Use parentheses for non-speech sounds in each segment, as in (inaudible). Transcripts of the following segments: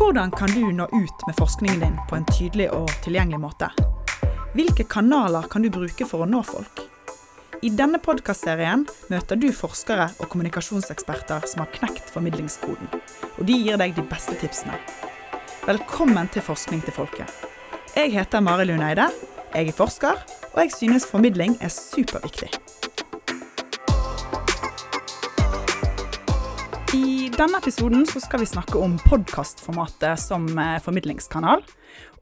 Hvordan kan du nå ut med forskningen din på en tydelig og tilgjengelig måte? Hvilke kanaler kan du bruke for å nå folk? I denne podkastserien møter du forskere og kommunikasjonseksperter som har knekt formidlingskoden, og de gir deg de beste tipsene. Velkommen til Forskning til folket. Jeg heter Mari Lund Eide, jeg er forsker, og jeg synes formidling er superviktig. Denne episoden skal vi snakke om podkastformatet som eh, formidlingskanal.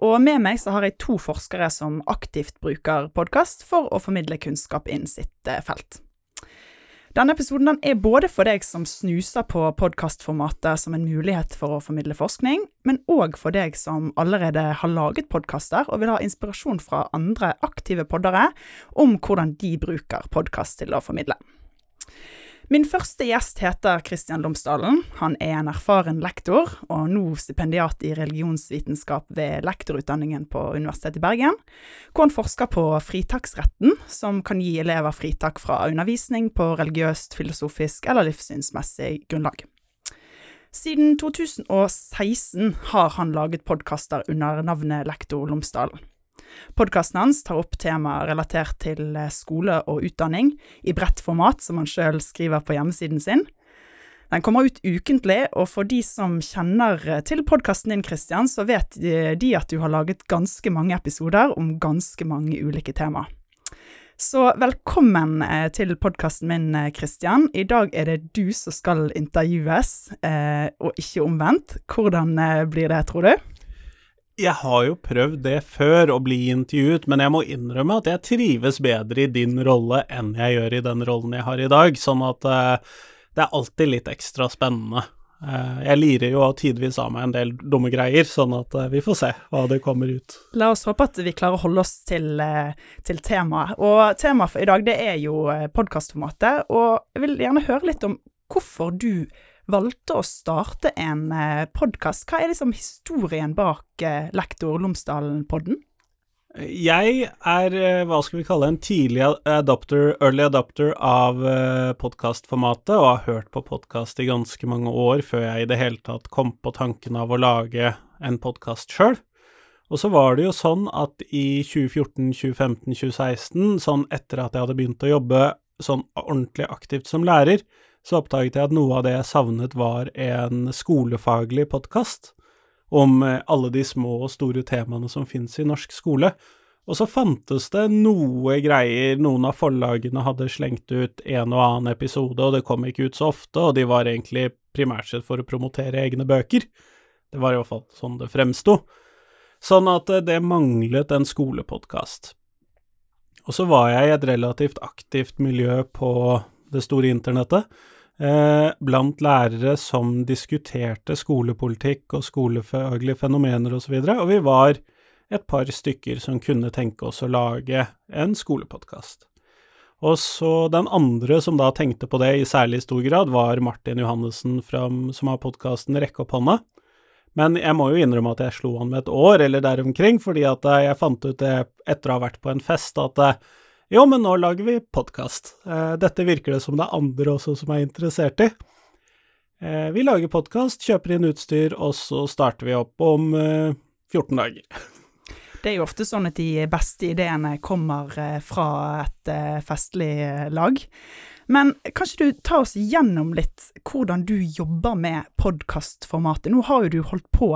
Og med meg har jeg to forskere som aktivt bruker podkast for å formidle kunnskap innen sitt eh, felt. Denne episoden er både for deg som snuser på podkastformatet som en mulighet for å formidle forskning, men òg for deg som allerede har laget podkaster og vil ha inspirasjon fra andre aktive poddere om hvordan de bruker podkast til å formidle. Min første gjest heter Kristian Lomsdalen. Han er en erfaren lektor, og nå stipendiat i religionsvitenskap ved lektorutdanningen på Universitetet i Bergen, hvor han forsker på fritaksretten, som kan gi elever fritak fra undervisning på religiøst, filosofisk eller livssynsmessig grunnlag. Siden 2016 har han laget podkaster under navnet Lektor Lomsdalen. Podkasten hans tar opp temaer relatert til eh, skole og utdanning, i bredt format, som han sjøl skriver på hjemmesiden sin. Den kommer ut ukentlig, og for de som kjenner eh, til podkasten din, Christian, så vet de at du har laget ganske mange episoder om ganske mange ulike temaer. Så velkommen eh, til podkasten min, Christian. I dag er det du som skal intervjues, og ikke omvendt. Hvordan blir det, tror du? Jeg har jo prøvd det før, å bli intervjuet, men jeg må innrømme at jeg trives bedre i din rolle enn jeg gjør i den rollen jeg har i dag, sånn at uh, det er alltid litt ekstra spennende. Uh, jeg lirer jo tidvis av meg en del dumme greier, sånn at uh, vi får se hva det kommer ut. La oss håpe at vi klarer å holde oss til, til temaet. Og temaet for i dag, det er jo podkastformatet, og jeg vil gjerne høre litt om hvorfor du valgte å starte en eh, podkast. Hva er liksom historien bak eh, Lektor Lomsdalen-podden? Jeg er, eh, hva skal vi kalle, en tidlig adopter, early adopter av podkastformatet, og har hørt på podkast i ganske mange år før jeg i det hele tatt kom på tanken av å lage en podkast sjøl. Og så var det jo sånn at i 2014, 2015, 2016, sånn etter at jeg hadde begynt å jobbe sånn ordentlig aktivt som lærer, så oppdaget jeg at noe av det jeg savnet, var en skolefaglig podkast om eh, alle de små og store temaene som finnes i norsk skole. Og så fantes det noe greier, noen av forlagene hadde slengt ut en og annen episode, og det kom ikke ut så ofte, og de var egentlig primært sett for å promotere egne bøker. Det var i hvert fall sånn det fremsto. Sånn at eh, det manglet en skolepodkast. Og så var jeg i et relativt aktivt miljø på det store internettet, eh, blant lærere som diskuterte skolepolitikk og skolefaglige fenomener osv., og, så videre, og vi var et par stykker som kunne tenke oss å lage en skolepodkast. Og så den andre som da tenkte på det i særlig stor grad, var Martin Johannessen som har podkasten Rekke opp hånda. Men jeg må jo innrømme at jeg slo han med et år eller der omkring, fordi at jeg fant ut det etter å ha vært på en fest, at jo, men nå lager vi podkast. Eh, dette virker det som det er andre også som er interessert i. Eh, vi lager podkast, kjøper inn utstyr, og så starter vi opp om 14 eh, dager. (laughs) Det er jo ofte sånn at de beste ideene kommer fra et festlig lag. Men kanskje du tar oss gjennom litt hvordan du jobber med podkastformatet. Nå har jo du holdt på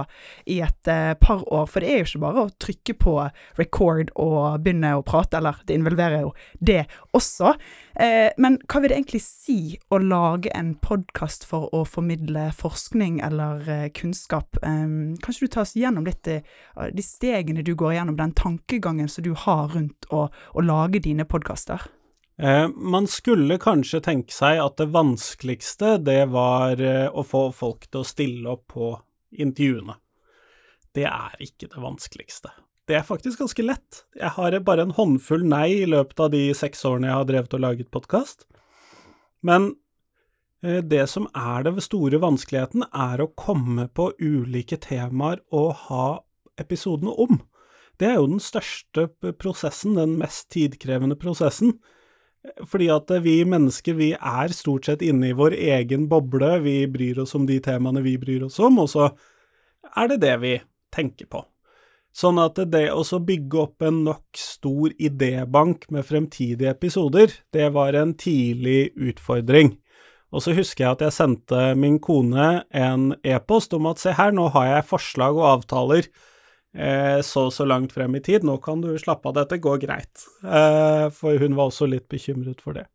i et eh, par år, for det er jo ikke bare å trykke på record og begynne å prate, eller det involverer jo det også. Eh, men hva vil det egentlig si å lage en podkast for å formidle forskning eller eh, kunnskap? Kan kanskje du tar oss gjennom litt de stegene du går gjennom, den tankegangen som du har rundt å, å lage dine podkaster? Eh, man skulle kanskje tenke seg at det vanskeligste, det var eh, å få folk til å stille opp på intervjuene. Det er ikke det vanskeligste. Det er faktisk ganske lett. Jeg har bare en håndfull nei i løpet av de seks årene jeg har drevet og laget podkast. Men eh, det som er det store vanskeligheten, er å komme på ulike temaer og ha episodene om. Det er jo den største prosessen, den mest tidkrevende prosessen. Fordi at vi mennesker, vi er stort sett inne i vår egen boble, vi bryr oss om de temaene vi bryr oss om, og så er det det vi tenker på. Sånn at det å bygge opp en nok stor idébank med fremtidige episoder, det var en tidlig utfordring. Og så husker jeg at jeg sendte min kone en e-post om at se her, nå har jeg forslag og avtaler så så langt frem i tid, nå kan du slappe av, dette går greit. Eh, for hun var også litt bekymret for det.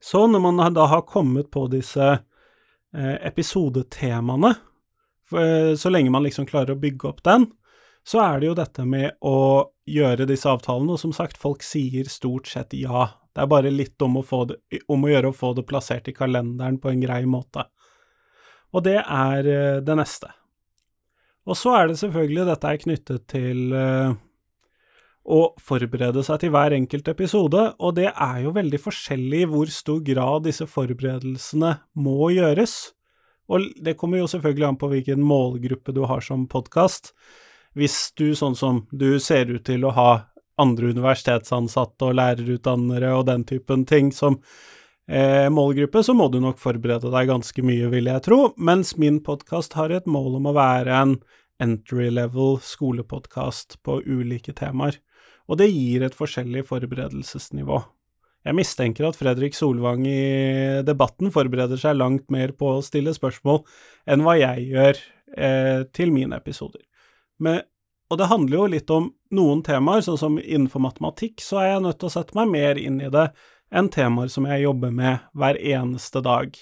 Så når man da har kommet på disse eh, episodetemaene, Eh, så lenge man liksom klarer å bygge opp den, så er det jo dette med å gjøre disse avtalene, og som sagt, folk sier stort sett ja. Det er bare litt om å, det, om å gjøre å få det plassert i kalenderen på en grei måte. Og det er eh, det neste. Og så er det selvfølgelig dette er knyttet til uh, å forberede seg til hver enkelt episode, og det er jo veldig forskjellig i hvor stor grad disse forberedelsene må gjøres. Og det kommer jo selvfølgelig an på hvilken målgruppe du har som podkast. Hvis du, sånn som du ser ut til å ha andre universitetsansatte og lærerutdannere og den typen ting som eh, målgruppe, så må du nok forberede deg ganske mye, vil jeg tro, mens min podkast har et mål om å være en entry level skolepodkast på ulike temaer, og det gir et forskjellig forberedelsesnivå. Jeg mistenker at Fredrik Solvang i debatten forbereder seg langt mer på å stille spørsmål enn hva jeg gjør eh, til mine episoder. Men, og det handler jo litt om noen temaer, sånn som innenfor matematikk, så er jeg nødt til å sette meg mer inn i det enn temaer som jeg jobber med hver eneste dag.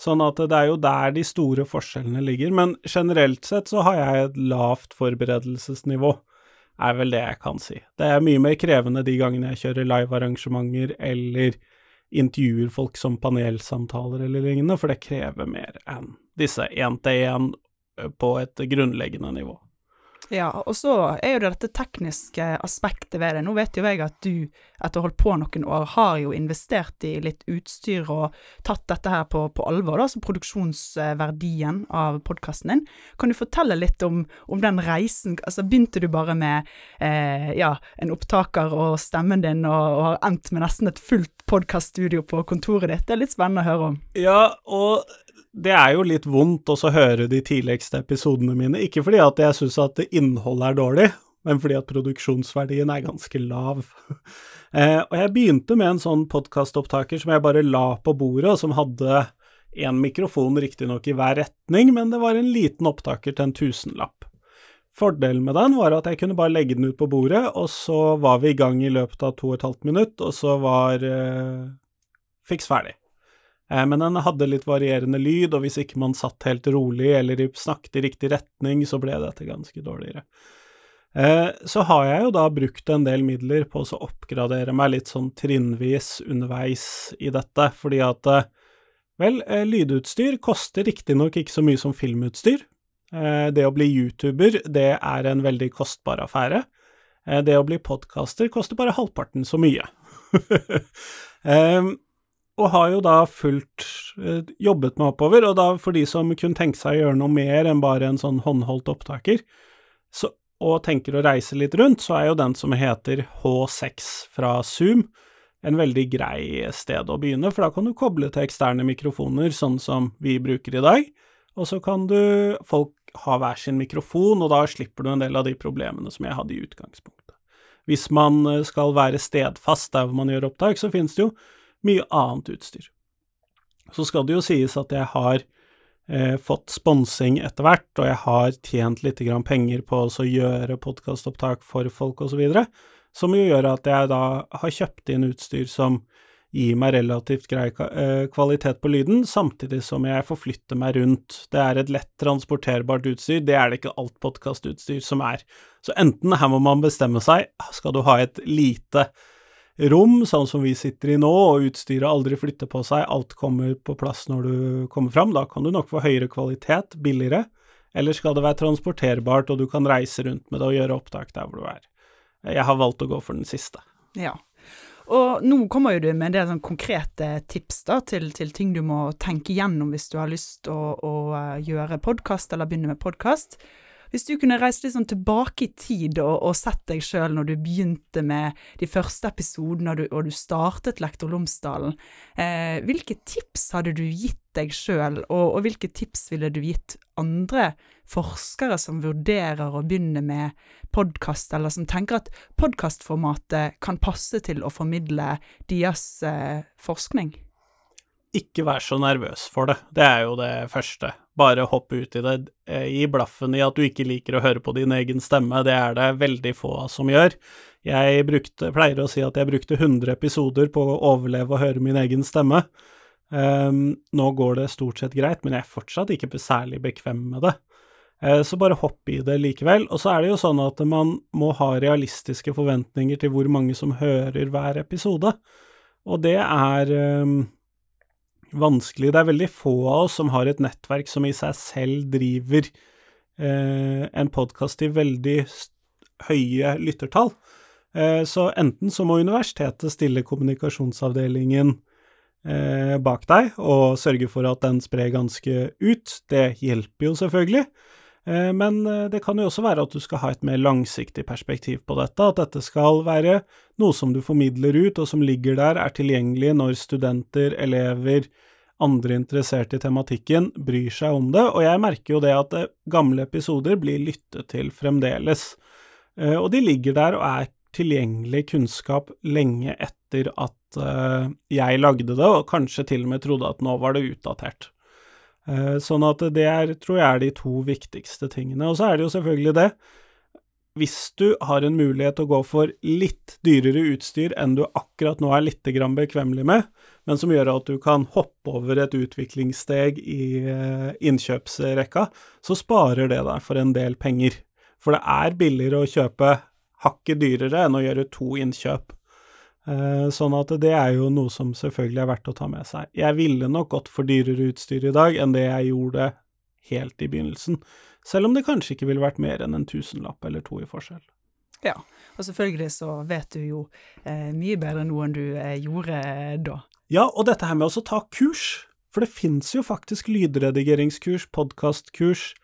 Sånn at det er jo der de store forskjellene ligger, men generelt sett så har jeg et lavt forberedelsesnivå er vel det jeg kan si. Det er mye mer krevende de gangene jeg kjører livearrangementer eller intervjuer folk som panelsamtaler eller lignende, for det krever mer enn disse én-til-én på et grunnleggende nivå. Ja, og så er jo det dette tekniske aspektet ved det. Nå vet jo jeg at du, etter å ha holdt på noen år, har jo investert i litt utstyr og tatt dette her på, på alvor, da, altså produksjonsverdien av podkasten din. Kan du fortelle litt om, om, den reisen? Altså, begynte du bare med eh, ja, en opptaker og stemmen din, og, og har endt med nesten et fullt podkaststudio på kontoret ditt? Det er litt spennende å høre om. Ja, og det er jo litt vondt å høre de tidligste episodene mine, ikke fordi at jeg syns at innholdet er dårlig, men fordi at produksjonsverdien er ganske lav. (laughs) eh, og jeg begynte med en sånn podkastopptaker som jeg bare la på bordet, og som hadde én mikrofon riktignok i hver retning, men det var en liten opptaker til en tusenlapp. Fordelen med den var at jeg kunne bare legge den ut på bordet, og så var vi i gang i løpet av to og et halvt minutt, og så var eh, fiks ferdig. Eh, men den hadde litt varierende lyd, og hvis ikke man satt helt rolig eller snakket i riktig retning, så ble dette ganske dårligere. Eh, så har jeg jo da brukt en del midler på å oppgradere meg litt sånn trinnvis underveis i dette, fordi at eh, vel, lydutstyr koster riktignok ikke så mye som filmutstyr. Det å bli YouTuber, det er en veldig kostbar affære. Det å bli podkaster koster bare halvparten så mye. (laughs) og har jo da fulgt eh, jobbet meg oppover, og da for de som kunne tenke seg å gjøre noe mer enn bare en sånn håndholdt opptaker, så, og tenker å reise litt rundt, så er jo den som heter H6 fra Zoom, en veldig grei sted å begynne, for da kan du koble til eksterne mikrofoner, sånn som vi bruker i dag, og så kan du folk ha hver sin mikrofon, og da slipper du en del av de problemene som jeg hadde i utgangspunktet. Hvis man eh, skal være stedfast der hvor man gjør opptak, så finnes det jo mye annet utstyr. Så skal det jo sies at jeg har eh, fått sponsing etter hvert, og jeg har tjent litt penger på å gjøre podkastopptak for folk osv., som jo gjør at jeg da har kjøpt inn utstyr som gir meg relativt grei eh, kvalitet på lyden, samtidig som jeg får flytte meg rundt. Det er et lett transporterbart utstyr, det er det ikke alt podkastutstyr som er. Så enten her må man bestemme seg, skal du ha et lite rom, sånn som vi sitter i nå, og utstyret aldri flytter på seg, alt kommer på plass når du kommer fram, da kan du nok få høyere kvalitet, billigere. Eller skal det være transporterbart, og du kan reise rundt med det og gjøre opptak der hvor du er. Jeg har valgt å gå for den siste. Ja. Og nå kommer jo du med en del sånn konkrete tips da, til, til, ting du må tenke gjennom hvis du har lyst til å, å, eh, gjøre podkast eller begynne med podkast. Hvis du kunne reist litt sånn tilbake i tid og, og sett deg sjøl når du begynte med de første episodene og og du startet Lektor Lomsdalen, eh, hvilke tips hadde du gitt deg sjøl, og, og, hvilke tips ville du gitt andre forskere som vurderer å begynne med podkast, eller som tenker at podkastformatet kan passe til å formidle deres eh, forskning? Ikke vær så nervøs for det, det er jo det første. Bare hopp ut i det. Eh, gi blaffen i at du ikke liker å høre på din egen stemme, det er det veldig få som gjør. Jeg brukte, pleier å si at jeg brukte 100 episoder på å overleve og høre min egen stemme. Um, nå går det stort sett greit, men jeg er fortsatt ikke særlig bekvem med det. Uh, så bare hopp i det likevel. Og så er det jo sånn at man må ha realistiske forventninger til hvor mange som hører hver episode. Og det er um, vanskelig. Det er veldig få av oss som har et nettverk som i seg selv driver eh, en podkast til veldig høye lyttertall. Eh, så enten så må universitetet stille kommunikasjonsavdelingen eh, bak deg og sørge for at den sprer ganske ut. Det hjelper jo selvfølgelig. Eh, men eh, det kan jo også være at du skal ha et mer langsiktig perspektiv på dette, at dette skal være noe som du formidler ut, og som ligger der, er tilgjengelig når studenter, elever, andre interesserte i tematikken bryr seg om det, og jeg merker jo det at eh, gamle episoder blir lyttet til fremdeles. Og de ligger der og er tilgjengelig kunnskap lenge etter at jeg lagde det, og kanskje til og med trodde at nå var det utdatert. Eh, sånn at det er, tror jeg er de to viktigste tingene. Og så er det jo selvfølgelig det, hvis du har en mulighet til å gå for litt dyrere utstyr enn du akkurat nå er litt bekvemmelig med, men som gjør at du kan hoppe over et utviklingssteg i eh, innkjøpsrekka, så sparer det deg for en del penger. For det er billigere å kjøpe hakket dyrere enn å gjøre to innkjøp. Eh, sånn at det er jo noe som selvfølgelig er verdt å ta med seg. Jeg ville nok gått for dyrere utstyr i dag enn det jeg gjorde helt i begynnelsen, selv om det kanskje ikke ville vært mer enn en tusenlapp eller to i forskjell. Ja, og selvfølgelig så vet du jo eh, mye bedre nå enn du eh, gjorde eh, da. Ja, og dette her med å ta kurs, for det fins jo faktisk lydredigeringskurs, podkastkurs.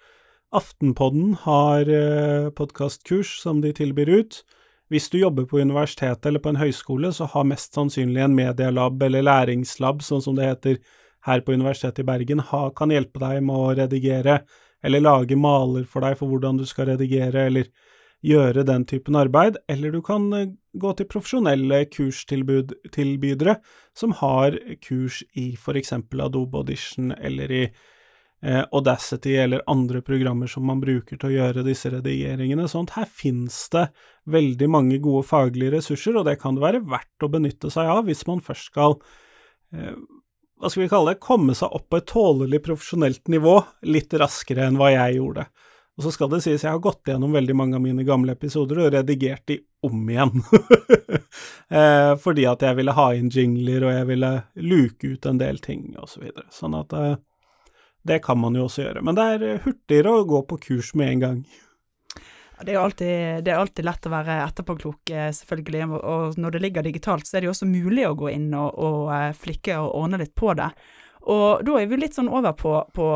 Aftenpodden har eh, podkastkurs som de tilbyr ut. Hvis du jobber på universitetet eller på en høyskole, så har mest sannsynlig en medialab eller læringslab, sånn som det heter her på Universitetet i Bergen, ha, kan hjelpe deg med å redigere, eller lage maler for deg for hvordan du skal redigere, eller gjøre den typen arbeid, eller du kan eh, gå til profesjonelle kurstilbydere som har kurs i eksempel Adobe Audition eller i Audacity eller andre programmer som man bruker til å gjøre disse redigeringene. Sånn her finnes det veldig mange gode faglige ressurser, og det kan det være verdt å benytte seg av hvis man først skal eh, hva skal vi kalle det, komme seg opp på et tålelig profesjonelt nivå litt raskere enn hva jeg gjorde. Og så skal det sies, jeg har gått gjennom veldig mange av mine gamle episoder og redigert de om igjen. (laughs) eh, fordi at jeg ville ha inn jingler, og jeg ville luke ut en del ting, og så videre. Sånn at eh, det kan man jo også gjøre, men det er hurtigere å gå på kurs med en gang. Det er, alltid, det er alltid lett å være etterpåklok, eh, selvfølgelig. Og når det ligger digitalt, så er det jo også mulig å gå inn og, og eh, flikke og ordne litt på det. Og da er vi litt sånn over på, på,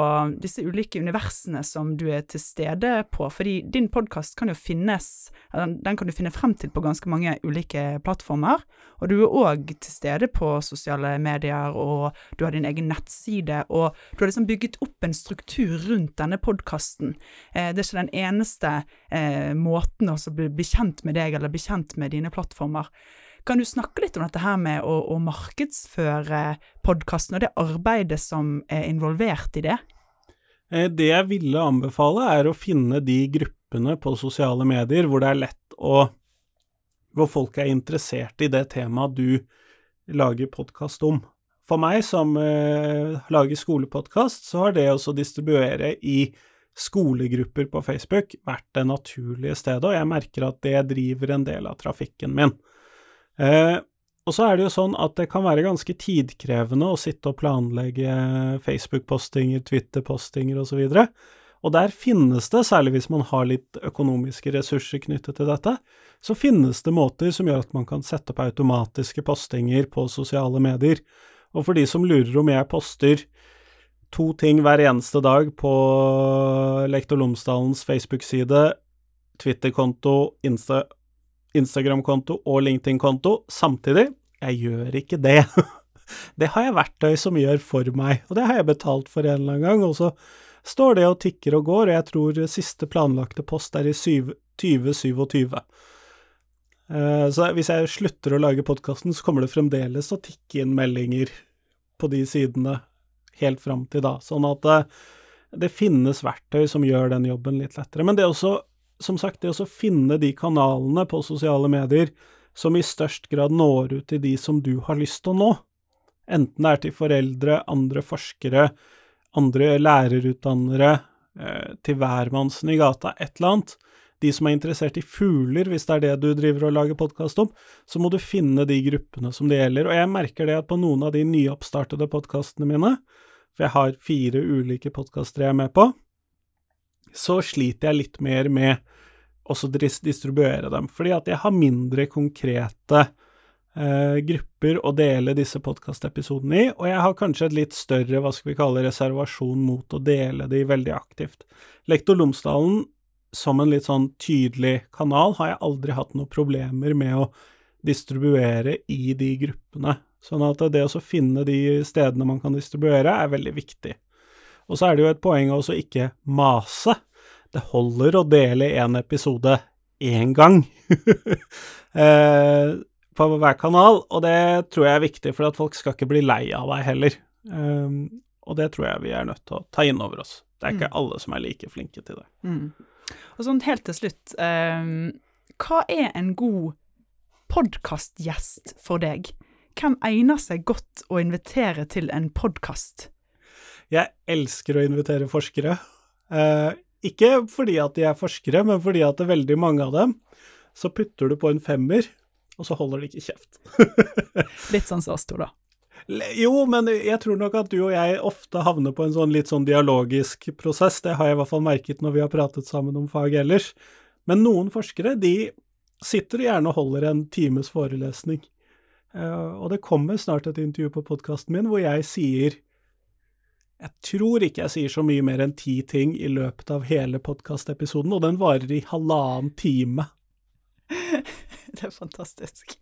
disse ulike universene som du er til stede på. Fordi din podkast kan jo finnes, den kan du finne frem til på ganske mange ulike plattformer. Og du er òg til stede på sosiale medier, og du har din egen nettside. Og du har liksom bygget opp en struktur rundt denne podkasten. Eh, det er ikke den eneste eh, måten å bli, bli kjent med deg, eller bli kjent med dine plattformer. Kan du snakke litt om dette her med å, å markedsføre podkasten, og det arbeidet som er involvert i det? Eh, det jeg ville anbefale, er å finne de gruppene på sosiale medier hvor det er lett å Hvor folk er interessert i det temaet du lager podkast om. For meg som eh, lager skolepodkast, så har det å distribuere i skolegrupper på Facebook vært det naturlige stedet, og jeg merker at det driver en del av trafikken min. Eh, og så er det jo sånn at det kan være ganske tidkrevende å sitte og planlegge Facebook-postinger, Twitter-postinger osv. Og, så og der finnes det, særlig hvis man har litt økonomiske ressurser knyttet til dette, så finnes det måter som gjør at man kan sette opp automatiske postinger på sosiale medier. Og for de som lurer om jeg poster to ting hver eneste dag på Lektor Lomsdalens Facebook-side, Twitter-konto, Insta Instagram-konto og LinkedIn-konto samtidig. Jeg gjør ikke det. (laughs) Det har jeg verktøy som gjør for meg, og det har jeg betalt for en eller annen gang. Og så står det og tikker og går, og jeg tror siste planlagte post er i 2027. Eh, så hvis jeg slutter å lage podkasten, så kommer det fremdeles å tikke inn meldinger på de sidene helt fram til da. Sånn at det, eh, det finnes verktøy som gjør den jobben litt lettere. Men det er også, som sagt, det å finne de kanalene på sosiale medier som i størst grad når ut til de som du har lyst til å nå. Enten det er til foreldre, andre forskere, andre lærerutdannere, eh, til hvermannsen i gata, et eller annet. De som er interessert i fugler, hvis det er det du driver og lager podkast om, så må du finne de gruppene som det gjelder. Og jeg merker det at på noen av de nyoppstartede podkastene mine, for jeg har fire ulike podkaster jeg er med på, så sliter jeg litt mer med også distribuere dem, fordi at jeg har mindre konkrete eh, grupper å dele disse podkastepisodene i, og jeg har kanskje et litt større, hva skal vi kalle, reservasjon mot å dele de veldig aktivt. Lektor Lomsdalen som en litt sånn tydelig kanal har jeg aldri hatt noen problemer med å distribuere i de gruppene. Sånn at det å finne de stedene man kan distribuere, er veldig viktig. Og så er det jo et poeng å ikke mase. Det holder å dele én episode én gang (laughs) eh, på hver kanal, og det tror jeg er viktig, for at folk skal ikke bli lei av deg heller. Um, og det tror jeg vi er nødt til å ta inn over oss. Det er ikke mm. alle som er like flinke til det. Mm. Og sånn helt til slutt, um, hva er en god podkastgjest for deg? Hvem egner seg godt å invitere til en podkast? Jeg elsker å invitere forskere. Uh, ikke fordi at de er forskere, men fordi at det er veldig mange av dem, så putter du på en femmer, og så holder de ikke kjeft. (laughs) litt sånn som oss to, da. Jo, men jeg tror nok at du og jeg ofte havner på en sånn litt sånn dialogisk prosess. Det har jeg i hvert fall merket når vi har pratet sammen om fag ellers. Men noen forskere, de sitter gjerne og holder en times forelesning. Uh, og det kommer snart et intervju på podkasten min hvor jeg sier jeg tror ikke jeg sier så mye mer enn ti ting i løpet av hele podkastepisoden, og den varer i halvannen time. (laughs) det er fantastisk.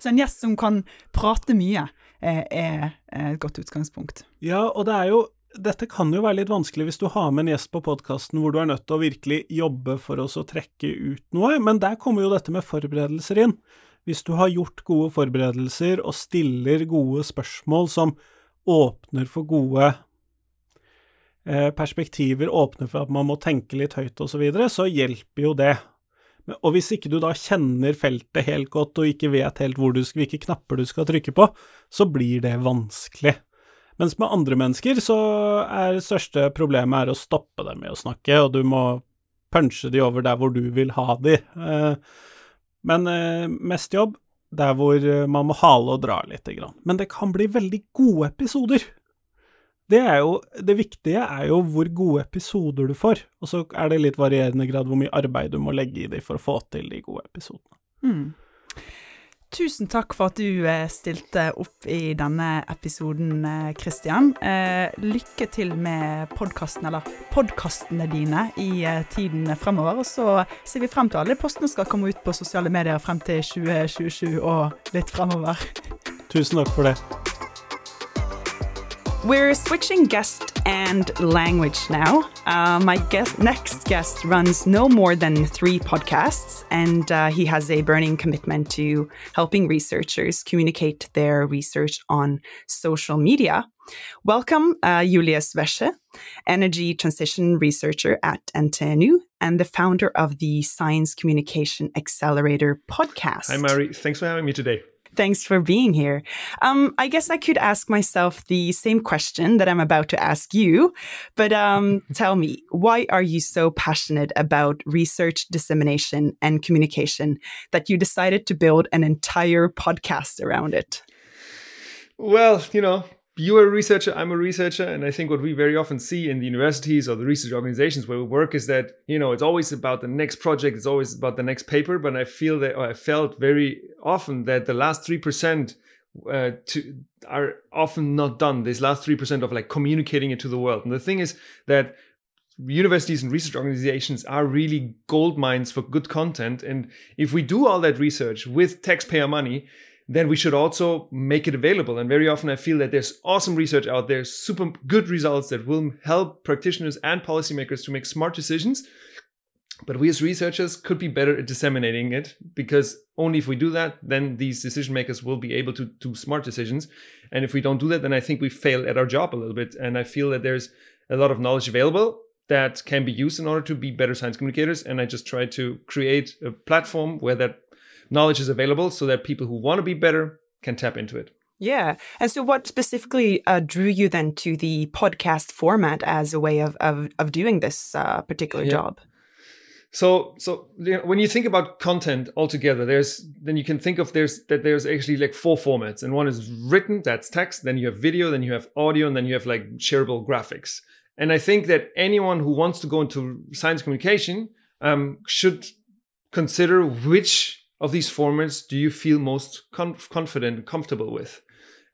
Så en gjest som kan prate mye, eh, er et godt utgangspunkt. Ja, og det er jo dette kan jo være litt vanskelig hvis du har med en gjest på podkasten hvor du er nødt til å virkelig jobbe for oss å trekke ut noe, men der kommer jo dette med forberedelser inn. Hvis du har gjort gode forberedelser og stiller gode spørsmål som åpner for gode Eh, perspektiver åpner for at man må tenke litt høyt osv., så, videre, så hjelper jo det. Og hvis ikke du da kjenner feltet helt godt og ikke vet helt du hvilke knapper du skal trykke på, så blir det vanskelig. Mens med andre mennesker så er det største problemet er å stoppe dem i å snakke, og du må punche de over der hvor du vil ha de. Eh, men eh, mest jobb der hvor man må hale og dra litt. Men det kan bli veldig gode episoder det er jo Det viktige er jo hvor gode episoder du får, og så er det litt varierende grad hvor mye arbeid du må legge i dem for å få til de gode episodene. Mm. Tusen takk for at du eh, stilte opp i denne episoden, eh, Christian. Eh, lykke til med podkasten, eller podkastene dine, i tiden fremover. Og så ser vi frem til alle postene skal komme ut på sosiale medier frem til 2027 og litt fremover. Tusen takk for det. We're switching guest and language now. Uh, my guest, next guest runs no more than three podcasts, and uh, he has a burning commitment to helping researchers communicate their research on social media. Welcome, uh, Julius Wesche, energy transition researcher at NTNU and the founder of the Science Communication Accelerator podcast. Hi, Mari. Thanks for having me today. Thanks for being here. Um, I guess I could ask myself the same question that I'm about to ask you, but um, tell me, why are you so passionate about research dissemination and communication that you decided to build an entire podcast around it? Well, you know, you're a researcher, I'm a researcher, and I think what we very often see in the universities or the research organizations where we work is that you know it's always about the next project, it's always about the next paper. But I feel that, I felt very often that the last three percent uh, to are often not done. This last three percent of like communicating it to the world. And the thing is that universities and research organizations are really gold mines for good content. And if we do all that research with taxpayer money, then we should also make it available. And very often I feel that there's awesome research out there, super good results that will help practitioners and policymakers to make smart decisions. But we as researchers could be better at disseminating it because only if we do that, then these decision makers will be able to do smart decisions. And if we don't do that, then I think we fail at our job a little bit. And I feel that there's a lot of knowledge available that can be used in order to be better science communicators. And I just try to create a platform where that knowledge is available so that people who want to be better can tap into it. Yeah. And so, what specifically uh, drew you then to the podcast format as a way of, of, of doing this uh, particular yeah. job? So, so you know, when you think about content altogether, there's then you can think of there's that there's actually like four formats, and one is written, that's text. Then you have video, then you have audio, and then you have like shareable graphics. And I think that anyone who wants to go into science communication um, should consider which of these formats do you feel most conf- confident and comfortable with.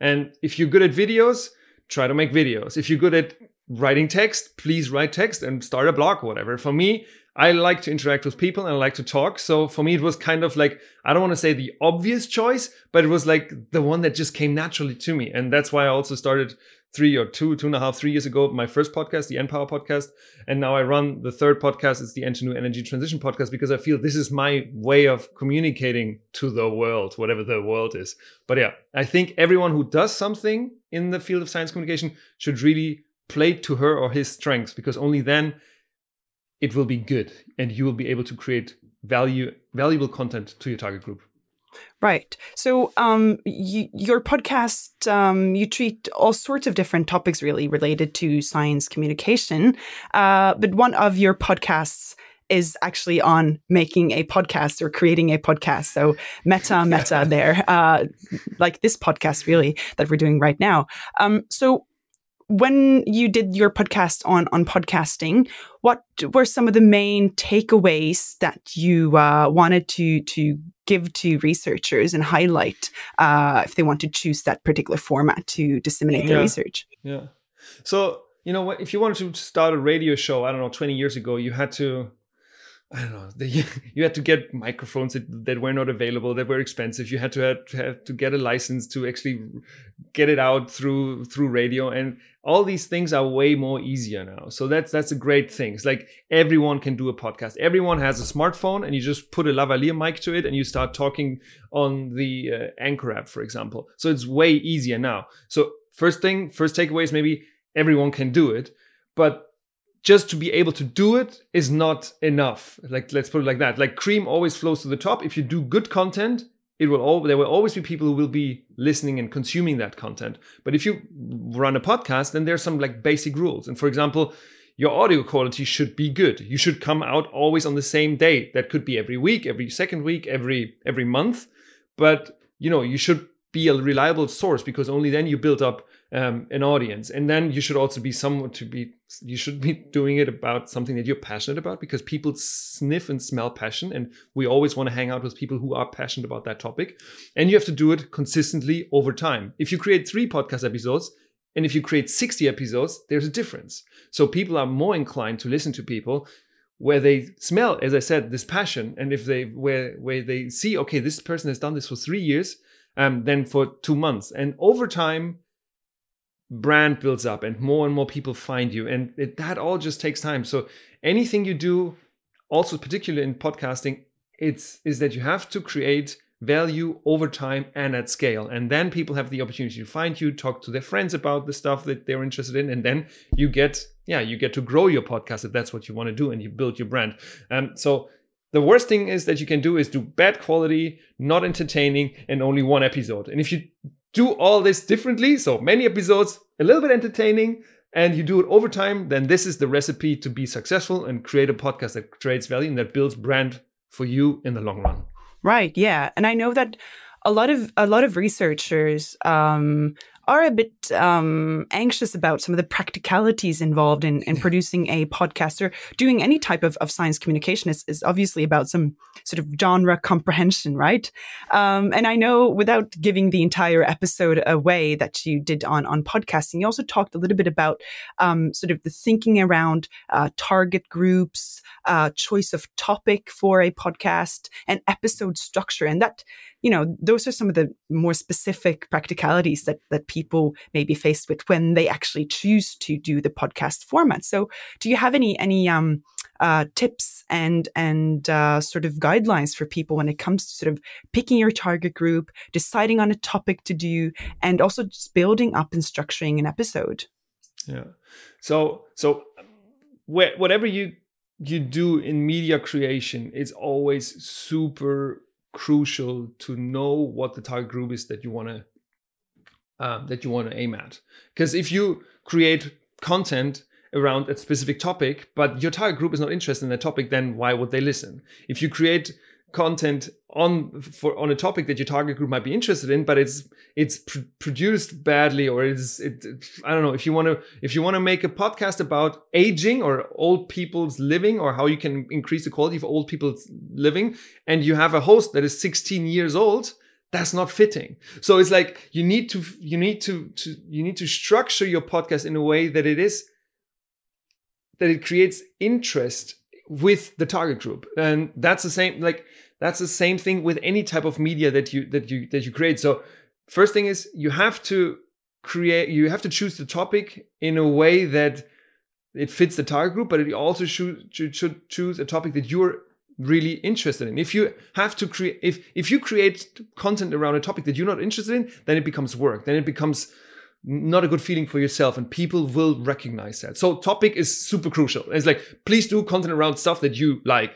And if you're good at videos, try to make videos. If you're good at writing text, please write text and start a blog whatever. For me, I like to interact with people and I like to talk. So for me, it was kind of like, I don't want to say the obvious choice, but it was like the one that just came naturally to me. And that's why I also started three or two, two and a half, three years ago, my first podcast, the NPower podcast. And now I run the third podcast. It's the NTNU Energy Transition podcast because I feel this is my way of communicating to the world, whatever the world is. But yeah, I think everyone who does something in the field of science communication should really play to her or his strengths because only then it will be good and you will be able to create value, valuable content to your target group. Right. So, um, you, your podcast, um, you treat all sorts of different topics really related to science communication. Uh, but one of your podcasts is actually on making a podcast or creating a podcast. So, meta, (laughs) meta there, uh, like this podcast really that we're doing right now. Um, so, when you did your podcast on on podcasting, what were some of the main takeaways that you uh, wanted to to give to researchers and highlight uh, if they want to choose that particular format to disseminate yeah. their research? Yeah. So you know, if you wanted to start a radio show, I don't know, twenty years ago, you had to I don't know. (laughs) The, you had to get microphones that, that, were not available, that were expensive. You had to have, to have to get a license to actually get it out through through radio, and all these things are way more easier now. So that's that's a great thing. It's like everyone can do a podcast. Everyone has a smartphone, and you just put a lavalier mic to it, and you start talking on the uh, Anchor app, for example. So it's way easier now. So first thing, first takeaway is maybe everyone can do it, but just to be able to do it is not enough. Like let's put it like that. Like cream always flows to the top. If you do good content, it will all there will always be people who will be listening and consuming that content. But if you run a podcast, then there's some like basic rules. And for example, your audio quality should be good. You should come out always on the same day. That could be every week, every second week, every every month. But you know, you should be a reliable source because only then you build up um, an audience. And then you should also be someone to be you should be doing it about something that you're passionate about because people sniff and smell passion. And we always want to hang out with people who are passionate about that topic. And you have to do it consistently over time. If you create three podcast episodes and if you create 60 episodes there's a difference. So people are more inclined to listen to people where they smell as i said this passion. And if they where where they see okay this person has done this for three years um, then for two months. And over time brand builds up and more and more people find you and it, that all just takes time. So anything you do also particularly in podcasting it's is that you have to create value over time and at scale. And then people have the opportunity to find you talk to their friends about the stuff that they're interested in and then you get yeah you get to grow your podcast if that's what you want to do and you build your brand. Um, so the worst thing is that you can do is do bad quality not entertaining and only one episode. And if you do all this differently, so many episodes, a little bit entertaining, and you do it over time, then this is the recipe to be successful and create a podcast that creates value and that builds brand for you in the long run. Right. Yeah. And I know that a lot of a lot of researchers um, are a bit um, anxious about some of the practicalities involved in, in producing a podcast or doing any type of, of science communication is, is obviously about some sort of genre comprehension, right? Um, and I know without giving the entire episode away that you did on, on podcasting, you also talked a little bit about um, sort of the thinking around uh, target groups, uh, choice of topic for a podcast, and episode structure. And that you know, those are some of the more specific practicalities that that people may be faced with when they actually choose to do the podcast format. So, do you have any any um, uh, tips and and uh, sort of guidelines for people when it comes to sort of picking your target group, deciding on a topic to do, and also just building up and structuring an episode? Yeah. So so whatever you you do in media creation is always super crucial to know what the target group is that you want to um, that you want to aim at. Because if you create content around a specific topic, but your target group is not interested in that topic, then why would they listen? If you create content on for on a topic that your target group might be interested in but it's it's pr- produced badly or it's it, i don't know if you want to if you want to make a podcast about aging or old people's living or how you can increase the quality of old people's living and you have a host that is 16 years old that's not fitting. So it's like you need to you need to, to you need to structure your podcast in a way that it is that it creates interest with the target group. And that's the same like that's the same thing with any type of media that you that you that you create. So first thing is you have to create you have to choose the topic in a way that it fits the target group but you also should, should choose a topic that you're really interested in. If you have to create if if you create content around a topic that you're not interested in then it becomes work. Then it becomes not a good feeling for yourself and people will recognize that. So topic is super crucial. It's like please do content around stuff that you like.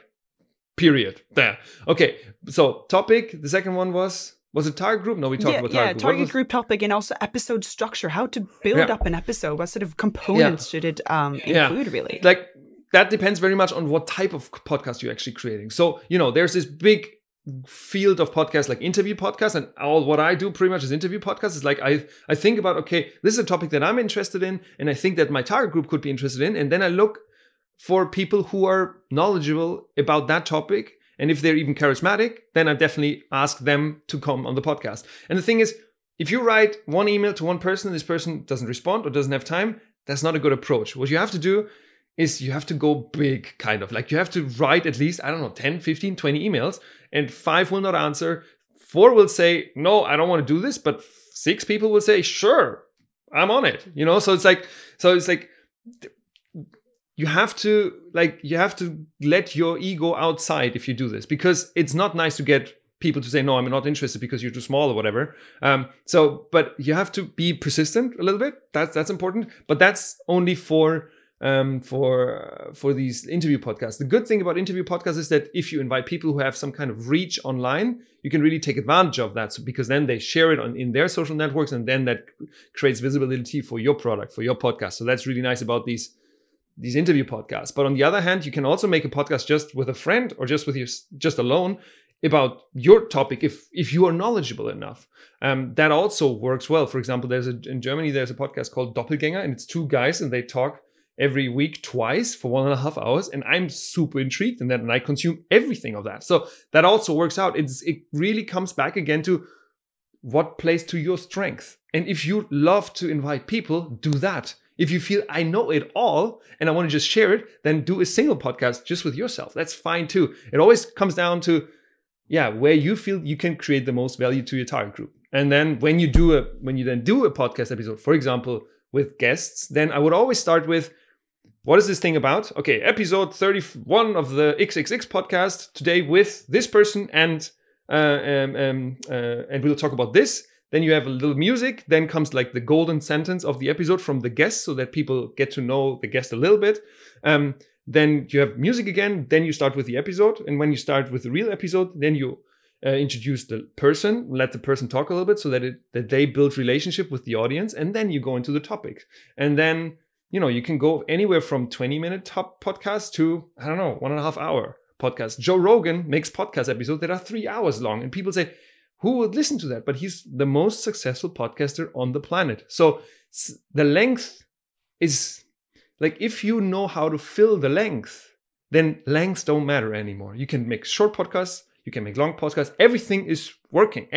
Period. There. Okay. So topic the second one was was it target group? No we talked yeah, about target yeah, group target group topic and also episode structure how to build yeah. up an episode. What sort of components yeah. should it um, include really? Like that depends very much on what type of podcast you're actually creating. So you know there's this big field of podcasts like interview podcasts and all what I do pretty much is interview podcasts. Is like I I think about okay this is a topic that I'm interested in and I think that my target group could be interested in and then I look for people who are knowledgeable about that topic and if they're even charismatic then I definitely ask them to come on the podcast. And the thing is if you write one email to one person and this person doesn't respond or doesn't have time that's not a good approach. What you have to do is you have to go big kind of. Like you have to write at least i don't know 10 15 20 emails and five will not answer. Four will say no i don't want to do this but six people will say sure i'm on it you know? So it's like so it's like you have to like you have to let your ego outside if you do this because it's not nice to get people to say no i'm not interested because you're too small or whatever. Um, so but you have to be persistent a little bit. That's that's important. But that's only for um, for uh, for these interview podcasts. The good thing about interview podcasts is that if you invite people who have some kind of reach online, you can really take advantage of that. Because then they share it on in their social networks, and then that creates visibility for your product, for your podcast. So that's really nice about these these interview podcasts. But on the other hand, you can also make a podcast just with a friend or just with you just alone about your topic if if you are knowledgeable enough um, that also works well for example there's a in germany there's a podcast called doppelganger and it's two guys and they talk every week twice for one and a half hours and i'm super intrigued in that and i consume everything of that. So that also works out. It's it really comes back again to what plays to your strength. And if you love to invite people do that. If you feel i know it all and i want to just share it then do a single podcast just with yourself. That's fine too. It always comes down to yeah where you feel you can create the most value to your target group. And then when you do a when you then do a podcast episode for example with guests then i would always start with what is this thing about? Okay, episode 31 of the XXX podcast today with this person and uh, um, um, uh, and we'll talk about this. Then you have a little music. Then comes like the golden sentence of the episode from the guest, so that people get to know the guest a little bit. Um, then you have music again. Then you start with the episode, and when you start with the real episode, then you uh, introduce the person, let the person talk a little bit, so that it that they build relationship with the audience, and then you go into the topic, and then you know, you can go anywhere from 20 minute top podcast to, I don't know, one and a half hour podcast. Joe Rogan makes podcast episodes that are three hours long. And people say, who would listen to that? But he's the most successful podcaster on the planet. So the length is like if you know how to fill the length, then lengths don't matter anymore. You can make short podcasts, you can make long podcasts. Everything is working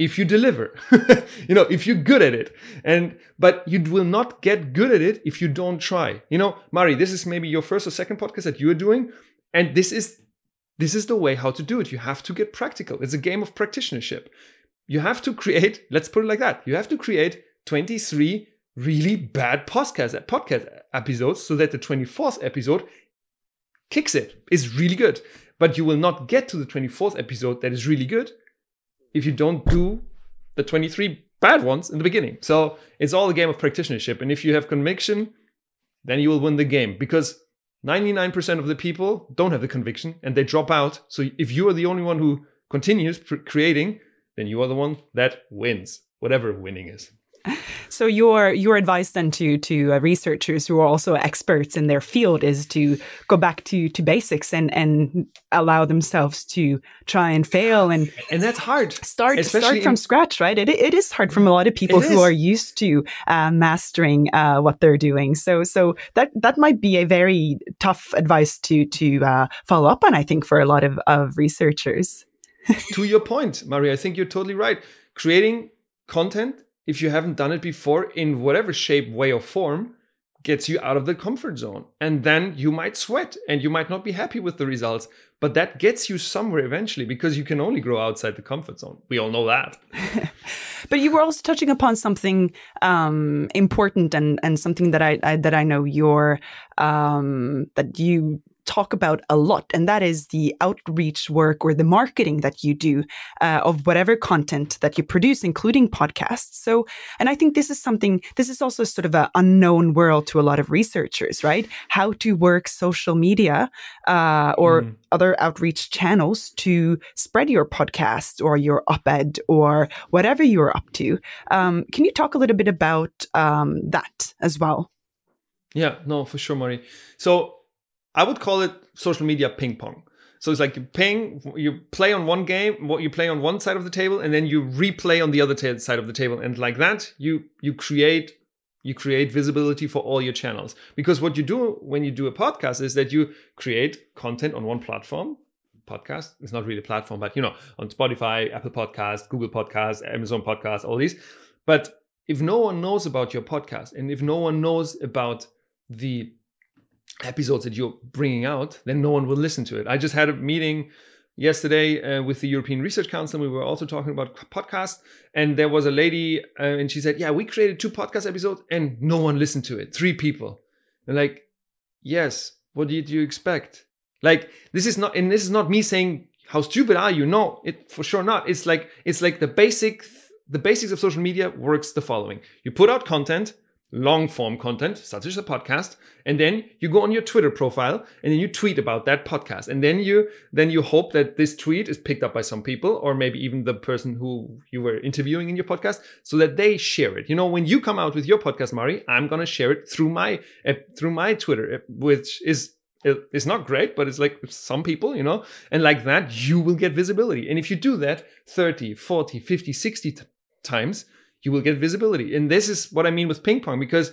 if you deliver. (laughs) you know, if you're good at it. And but you will not get good at it if you don't try. You know, Mari, this is maybe your first or second podcast that you're doing, and this is this is the way how to do it. You have to get practical. It's a game of practitionership. You have to create, let's put it like that. You have to create 23 really bad podcast podcast episodes so that the 24th episode kicks it. Is really good. But you will not get to the 24th episode that is really good if you don't do the 23 bad ones in the beginning. So it's all a game of practitionership. And if you have conviction, then you will win the game because 99% of the people don't have the conviction and they drop out. So if you are the only one who continues creating, then you are the one that wins, whatever winning is. So your your advice then to to uh, researchers who are also experts in their field is to go back to to basics and and allow themselves to try and fail and and that's hard. Start start from in, scratch, right? It it is hard from a lot of people who are used to uh, mastering uh, what they're doing. So so that that might be a very tough advice to to uh, follow up on. I think for a lot of of researchers. (laughs) to your point, Maria, I think you're totally right. Creating content if you haven't done it before in whatever shape, way, or form, gets you out of the comfort zone. And then you might sweat and you might not be happy with the results, but that gets you somewhere eventually because you can only grow outside the comfort zone. We all know that. (laughs) but you were also touching upon something um, important and, and something that I, I, that I know you're um, that you talk about a lot, and that is the outreach work or the marketing that you do uh, of whatever content that you produce, including podcasts. So, and I think this is something, this is also sort of an unknown world to a lot of researchers, right? How to work social media uh, or mm. other outreach channels to spread your podcast or your op ed or whatever you're up to. Um, can you talk a little bit about um, that as well? Yeah, no, for sure, Mari. So I would call it social media ping pong. So it's like you ping, you play on one game, what you play on one side of the table, and then you replay on the other t- side of the table, and like that, you you create you create visibility for all your channels. Because what you do when you do a podcast is that you create content on one platform. Podcast is not really a platform, but you know, on Spotify, Apple Podcast, Google Podcast, Amazon Podcast, all these. But if no one knows about your podcast, and if no one knows about the episodes that you're bringing out, then no one will listen to it. I just had a meeting yesterday uh, with the European Research Council. We were also talking about podcasts, and there was a lady, uh, and she said, "Yeah, we created two podcast episodes, and no one listened to it. Three people." And like, yes, what did you expect? Like, this is not, and this is not me saying how stupid are you? No, it for sure not. It's like it's like the basic. The basics of social media works the following: you put out content, long form content, such as a podcast, and then you go on your Twitter profile and then you tweet about that podcast. And then you then you hope that this tweet is picked up by some people or maybe even the person who you were interviewing in your podcast so that they share it. You know, when you come out with your podcast, Mari, I'm going to share it through my through my Twitter, uh, which is it's not great, but it's like some people, you know, and like that, you will get visibility. And if you do that 30, 40, 50, 60 t- times, you will get visibility. And this is what I mean with ping pong because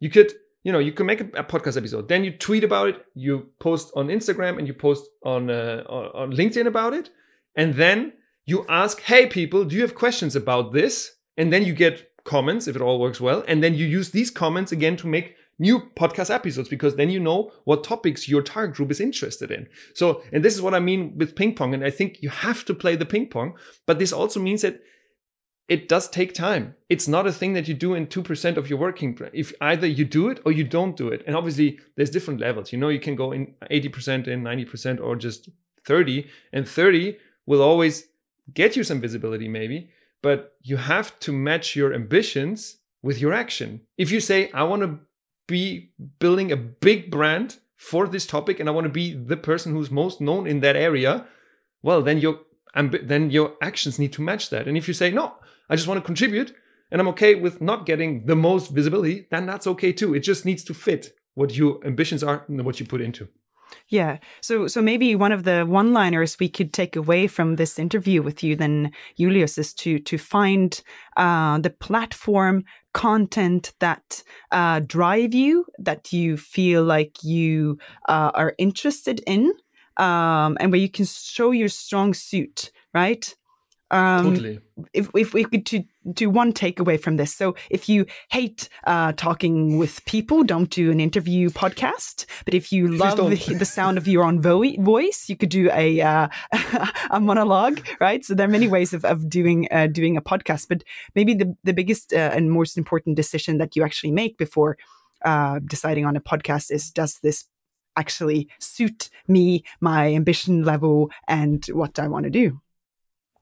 you could, you know, you can make a, a podcast episode, then you tweet about it, you post on Instagram, and you post on uh, on LinkedIn about it, and then you ask, "Hey, people, do you have questions about this?" And then you get comments if it all works well, and then you use these comments again to make new podcast episodes because then you know what topics your target group is interested in. So, and this is what I mean with ping pong. And I think you have to play the ping pong, but this also means that it does take time. It's not a thing that you do in 2% of your working. If either you do it or you don't do it. And obviously there's different levels. You know, you can go in 80% and 90% or just 30 and 30 will always get you some visibility maybe, but you have to match your ambitions with your action. If you say I want to be building a big brand for this topic and I want to be the person who's most known in that area, well then your then your actions need to match that. And if you say no, I just want to contribute and I'm okay with not getting the most visibility, then that's okay too. It just needs to fit what your ambitions are and what you put into. Yeah. So so maybe one of the one-liners we could take away from this interview with you then Julius is to to find uh, the platform content that uh, drive you that you feel like you uh, are interested in um, and where you can show your strong suit, right? Um, totally. if, if we could to do one takeaway from this. So if you hate uh, talking with people, don't do an interview podcast. But if you love the, the sound of your own vo- voice, you could do a uh, (laughs) a monologue, right? So there are many ways of, of doing uh, doing a podcast. But maybe the the biggest uh, and most important decision that you actually make before uh, deciding on a podcast is does this actually suit me, my ambition level, and what I want to do.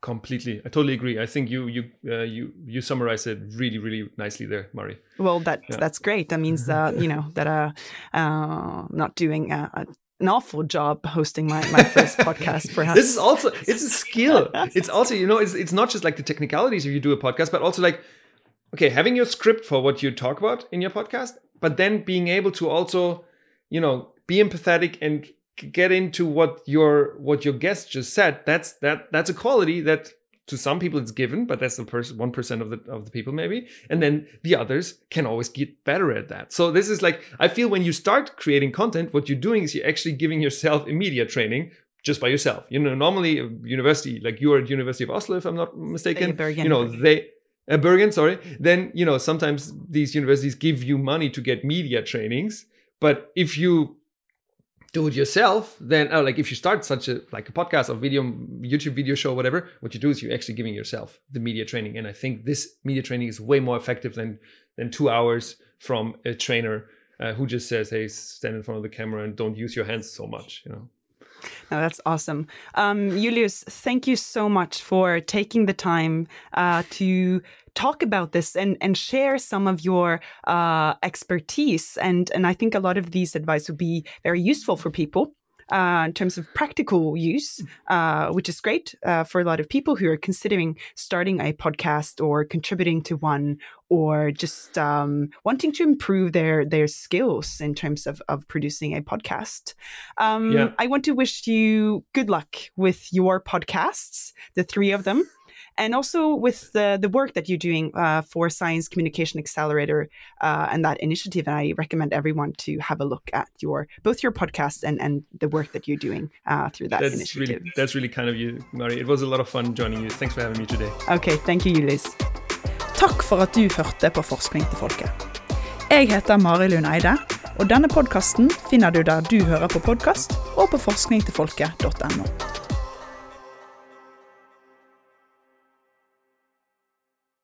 Completely, I totally agree. I think you you uh, you you summarized it really really nicely there, Mari. Well, that Yeah. that's great. That means uh, you know that uh, uh, not doing uh, a, an awful job hosting my, my first (laughs) podcast. Perhaps This is also it's a skill. It's also you know it's it's not just like the technicalities if you do a podcast, but also like okay having your script for what you talk about in your podcast, but then being able to also you know be empathetic and get into what your what your guest just said. That's that that's a quality that to some people it's given, but that's the person one percent of the of the people maybe, and then the others can always get better at that. So this is like I feel when you start creating content, what you're doing is you're actually giving yourself immediate training just by yourself. You know, normally a university like you are at University of Oslo, if I'm not mistaken, Bergen, you know Bergen. they. Uh, Bergen, sorry. Then you know sometimes these universities give you money to get media trainings, but if you do it yourself, then oh, like if you start such a like a podcast or video, YouTube video show, whatever, what you do is you're actually giving yourself the media training. And I think this media training is way more effective than than two hours from a trainer uh, who just says, "Hey, stand in front of the camera and don't use your hands so much." You know. No, that's awesome. Um, Julius, thank you so much for taking the time uh, to talk about this and, and share some of your uh, expertise. And, and I think a lot of these advice would be very useful for people. Uh, in terms of practical use, uh, which is great uh, for a lot of people who are considering starting a podcast or contributing to one, or just um, wanting to improve their their skills in terms of of producing a podcast. Um, Yeah. I want to wish you good luck with your podcasts, the three of them, and also with the, the work that you're doing uh, for Science Communication Accelerator uh, and that initiative. And I recommend everyone to have a look at your both your podcast and, and the work that you're doing uh, through that That's initiative. really that's really kind of you, Mari. It was a lot of fun joining you. Thanks for having me today. Okay, thank you, Julius. Takk for at du hørte på Forskning til folket. Jeg heter Mari Lund Eide, og denne podkasten finner du der du hører på podkast, og på forskningtilfolket.no.